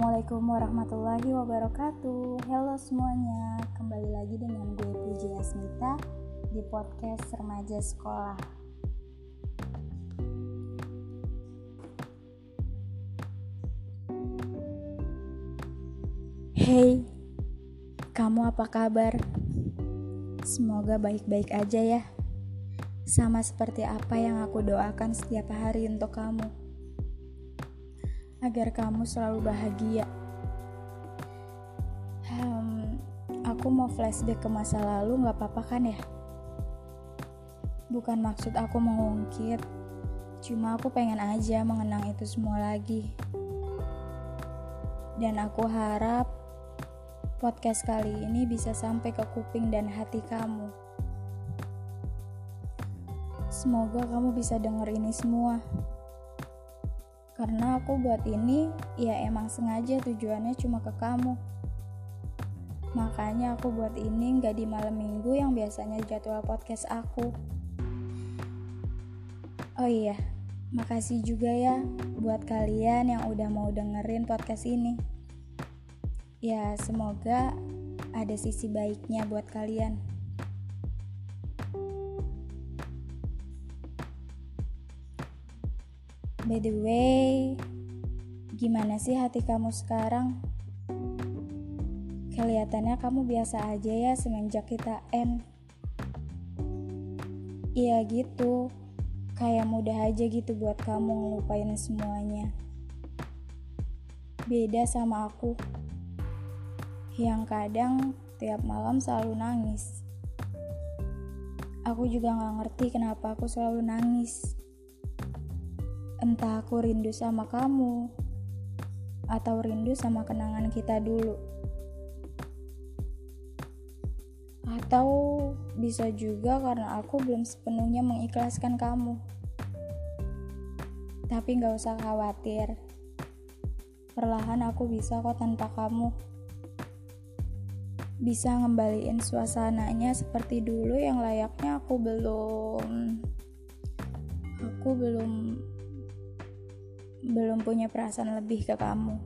Assalamualaikum warahmatullahi wabarakatuh. Halo semuanya Kembali lagi dengan gue Puji Asmita Di podcast Remaja Sekolah. Hey Kamu apa kabar? Semoga baik-baik aja ya. Sama seperti apa yang aku doakan setiap hari untuk kamu agar kamu selalu bahagia. Hmm, aku mau flashback ke masa lalu nggak apa-apa kan ya? Bukan maksud aku mengungkit, cuma aku pengen aja mengenang itu semua lagi. Dan aku harap podcast kali ini bisa sampai ke kuping dan hati kamu. Semoga kamu bisa denger ini semua karena aku buat ini ya emang sengaja tujuannya cuma ke kamu. Makanya aku buat ini nggak di malam minggu yang biasanya jadwal podcast aku. Oh iya makasih juga ya buat kalian yang udah mau dengerin podcast ini. Ya semoga ada sisi baiknya buat kalian By the way, gimana sih hati kamu sekarang? Kelihatannya kamu biasa aja ya semenjak kita end. Iya gitu, kayak mudah aja gitu buat kamu ngelupain semuanya. Beda sama aku, yang kadang tiap malam selalu nangis. Aku juga gak ngerti kenapa aku selalu nangis. Entah aku rindu sama kamu atau rindu sama kenangan kita dulu. Atau bisa juga karena aku belum sepenuhnya mengikhlaskan kamu. Tapi gak usah khawatir. Perlahan aku bisa kok tanpa kamu. Bisa ngembaliin suasananya seperti dulu yang layaknya aku belum aku belum belum punya perasaan lebih ke kamu.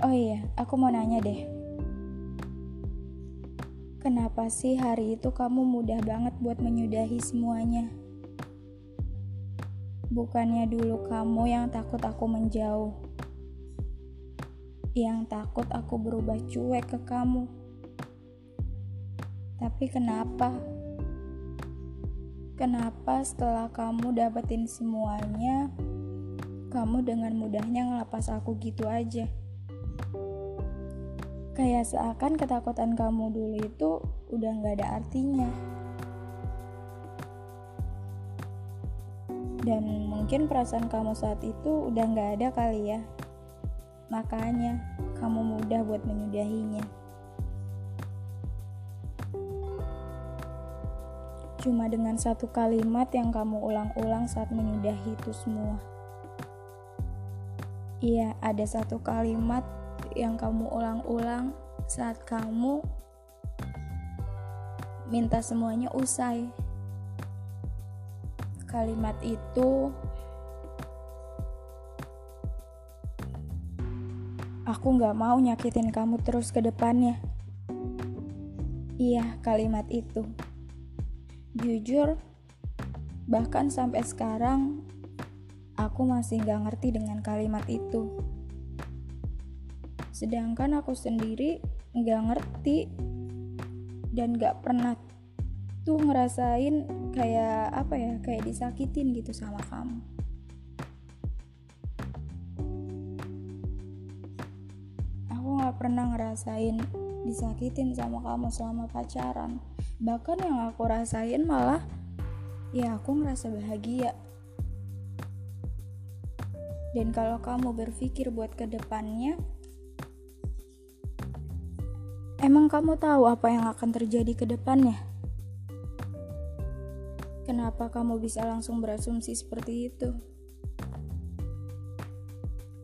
Oh iya, aku mau nanya deh. Kenapa sih hari itu kamu mudah banget buat menyudahi semuanya? Bukannya dulu kamu yang takut aku menjauh. Yang takut aku berubah cuek ke kamu. Tapi kenapa? Kenapa setelah kamu dapetin semuanya, kamu dengan mudahnya ngelapas aku gitu aja? Kayak seakan ketakutan kamu dulu itu udah gak ada artinya. Dan mungkin perasaan kamu saat itu udah gak ada kali ya. Makanya kamu mudah buat menyudahinya. Cuma dengan satu kalimat yang kamu ulang-ulang saat menyudahi itu semua. Iya, ada satu kalimat yang kamu ulang-ulang saat kamu minta semuanya usai. Kalimat itu Aku gak mau nyakitin kamu terus ke depannya. Iya, kalimat itu. Jujur, bahkan sampai sekarang aku masih gak ngerti dengan kalimat itu. Sedangkan aku sendiri gak ngerti dan gak pernah tuh ngerasain kayak apa ya, kayak disakitin gitu sama kamu. Aku gak pernah ngerasain disakitin sama kamu selama pacaran bahkan yang aku rasain malah ya aku ngerasa bahagia. Dan kalau kamu berpikir buat ke depannya emang kamu tahu apa yang akan terjadi ke depannya? Kenapa kamu bisa langsung berasumsi seperti itu?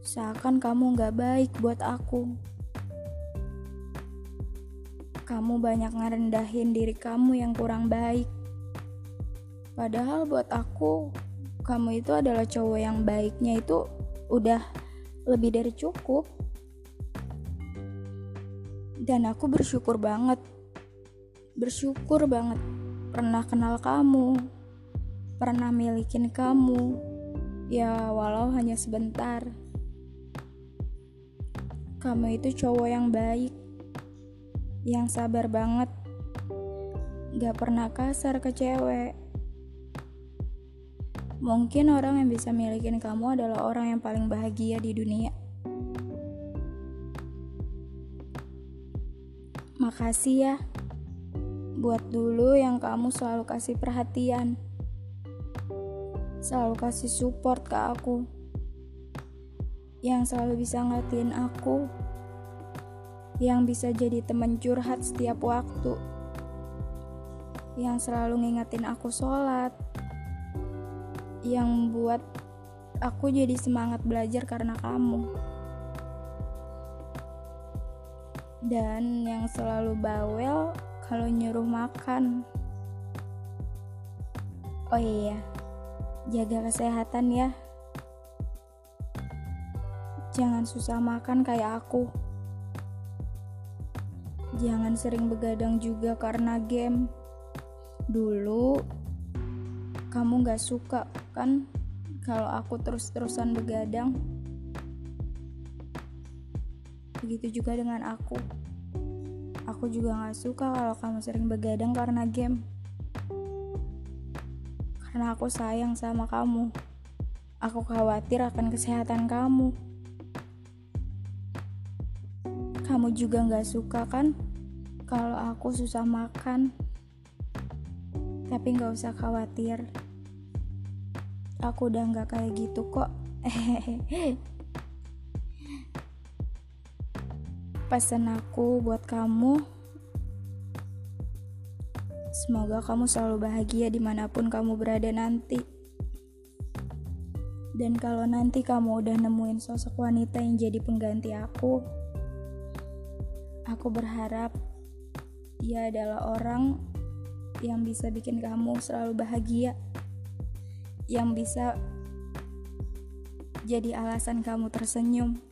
Seakan kamu gak baik buat aku kamu banyak ngerendahin diri kamu yang kurang baik. Padahal buat aku, kamu itu adalah cowok yang baiknya itu udah lebih dari cukup. Dan aku bersyukur banget. Bersyukur banget pernah kenal kamu pernah milikin kamu. Ya walau hanya sebentar. Kamu itu cowok yang baik yang sabar banget. Gak pernah kasar ke cewek. Mungkin orang yang bisa milikin kamu adalah orang yang paling bahagia di dunia. Makasih ya buat dulu yang kamu selalu kasih perhatian. Selalu kasih support ke aku. Yang selalu bisa ngertiin aku yang bisa jadi teman curhat setiap waktu yang selalu ngingetin aku sholat yang buat aku jadi semangat belajar karena kamu dan yang selalu bawel kalau nyuruh makan oh iya jaga kesehatan ya. Jangan susah makan kayak aku. Jangan sering begadang juga karena game. Dulu kamu gak suka kan kalau aku terus-terusan begadang. Begitu juga dengan aku. Aku juga gak suka kalau kamu sering begadang karena game karena aku sayang sama kamu. Aku khawatir akan kesehatan kamu. Kamu juga gak suka kan kalau aku susah makan. Tapi gak usah khawatir. Aku udah gak kayak gitu kok. Pesan aku buat kamu Semoga kamu selalu bahagia di mana pun kamu berada nanti. Dan kalau nanti kamu udah nemuin sosok wanita yang jadi pengganti aku, aku berharap dia adalah orang yang bisa bikin kamu selalu bahagia, yang bisa jadi alasan kamu tersenyum.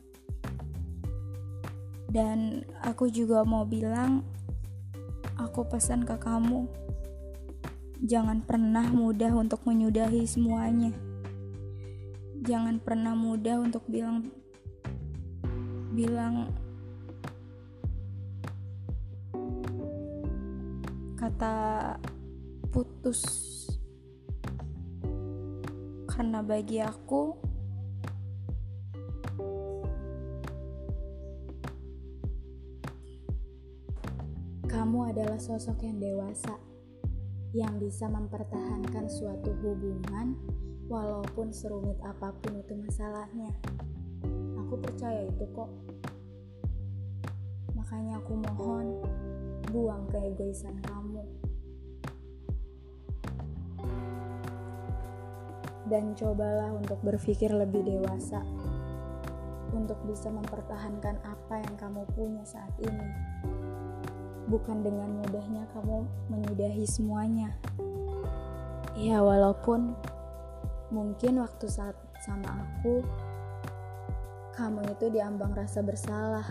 Dan aku juga mau bilang, aku pesan ke kamu, jangan pernah mudah untuk menyudahi semuanya. Jangan pernah mudah untuk bilang bilang kata putus. Karena bagi aku Kamu adalah sosok yang dewasa, yang bisa mempertahankan suatu hubungan walaupun serumit apa pun itu masalahnya. Aku percaya itu kok. Makanya aku mohon, buang keegoisan kamu. Dan cobalah untuk berpikir lebih dewasa untuk bisa mempertahankan apa yang kamu punya saat ini bukan dengan mudahnya kamu menyudahi semuanya. Ya, walaupun mungkin waktu saat sama aku, kamu itu diambang rasa bersalah.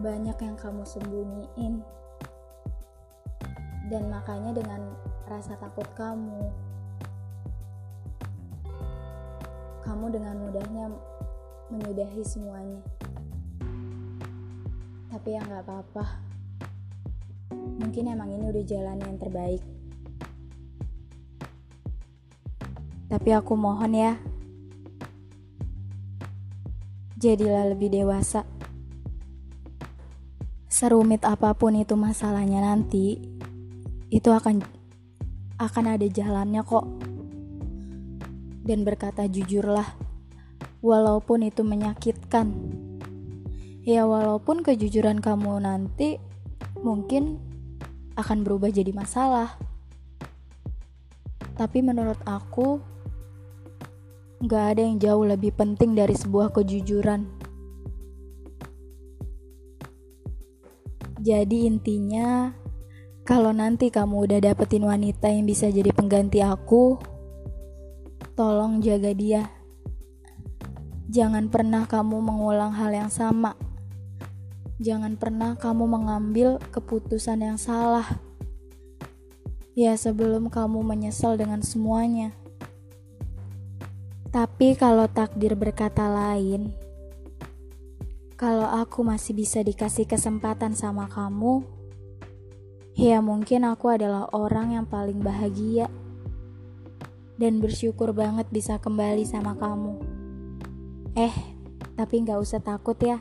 Banyak yang kamu sembunyiin, dan makanya dengan rasa takut kamu, kamu dengan mudahnya menyudahi semuanya. Tapi ya nggak apa-apa. Mungkin emang ini udah jalan yang terbaik. Tapi aku mohon ya jadilah lebih dewasa. Serumit apa pun itu masalahnya nanti itu akan akan ada jalannya kok dan berkata jujurlah walaupun itu menyakitkan Ya walaupun kejujuran kamu nanti mungkin akan berubah jadi masalah. Tapi menurut aku gak ada yang jauh lebih penting dari sebuah kejujuran. Jadi intinya kalau nanti kamu udah dapetin wanita yang bisa jadi pengganti aku, tolong jaga dia. Jangan pernah kamu mengulang hal yang sama. Jangan pernah kamu mengambil keputusan yang salah. Ya, sebelum kamu menyesal dengan semuanya. Tapi kalau takdir berkata lain, kalau aku masih bisa dikasih kesempatan sama kamu, ya mungkin aku adalah orang yang paling bahagia dan bersyukur banget bisa kembali sama kamu. Eh, tapi gak usah takut ya.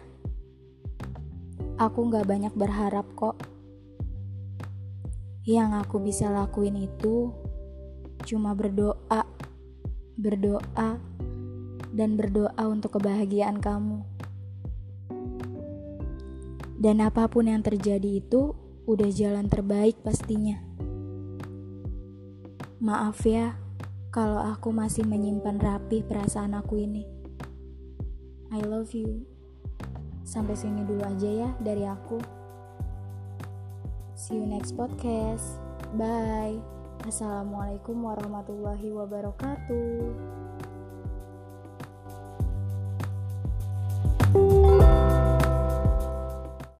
Aku gak banyak berharap kok. Yang aku bisa lakuin itu cuma berdoa, berdoa, dan berdoa untuk kebahagiaan kamu. Dan apa pun yang terjadi itu udah jalan terbaik pastinya. Maaf ya, kalau aku masih menyimpan rapi perasaan aku ini. I love you. Sampai sini dulu aja ya dari aku. See you next podcast. Bye. Assalamualaikum warahmatullahi wabarakatuh.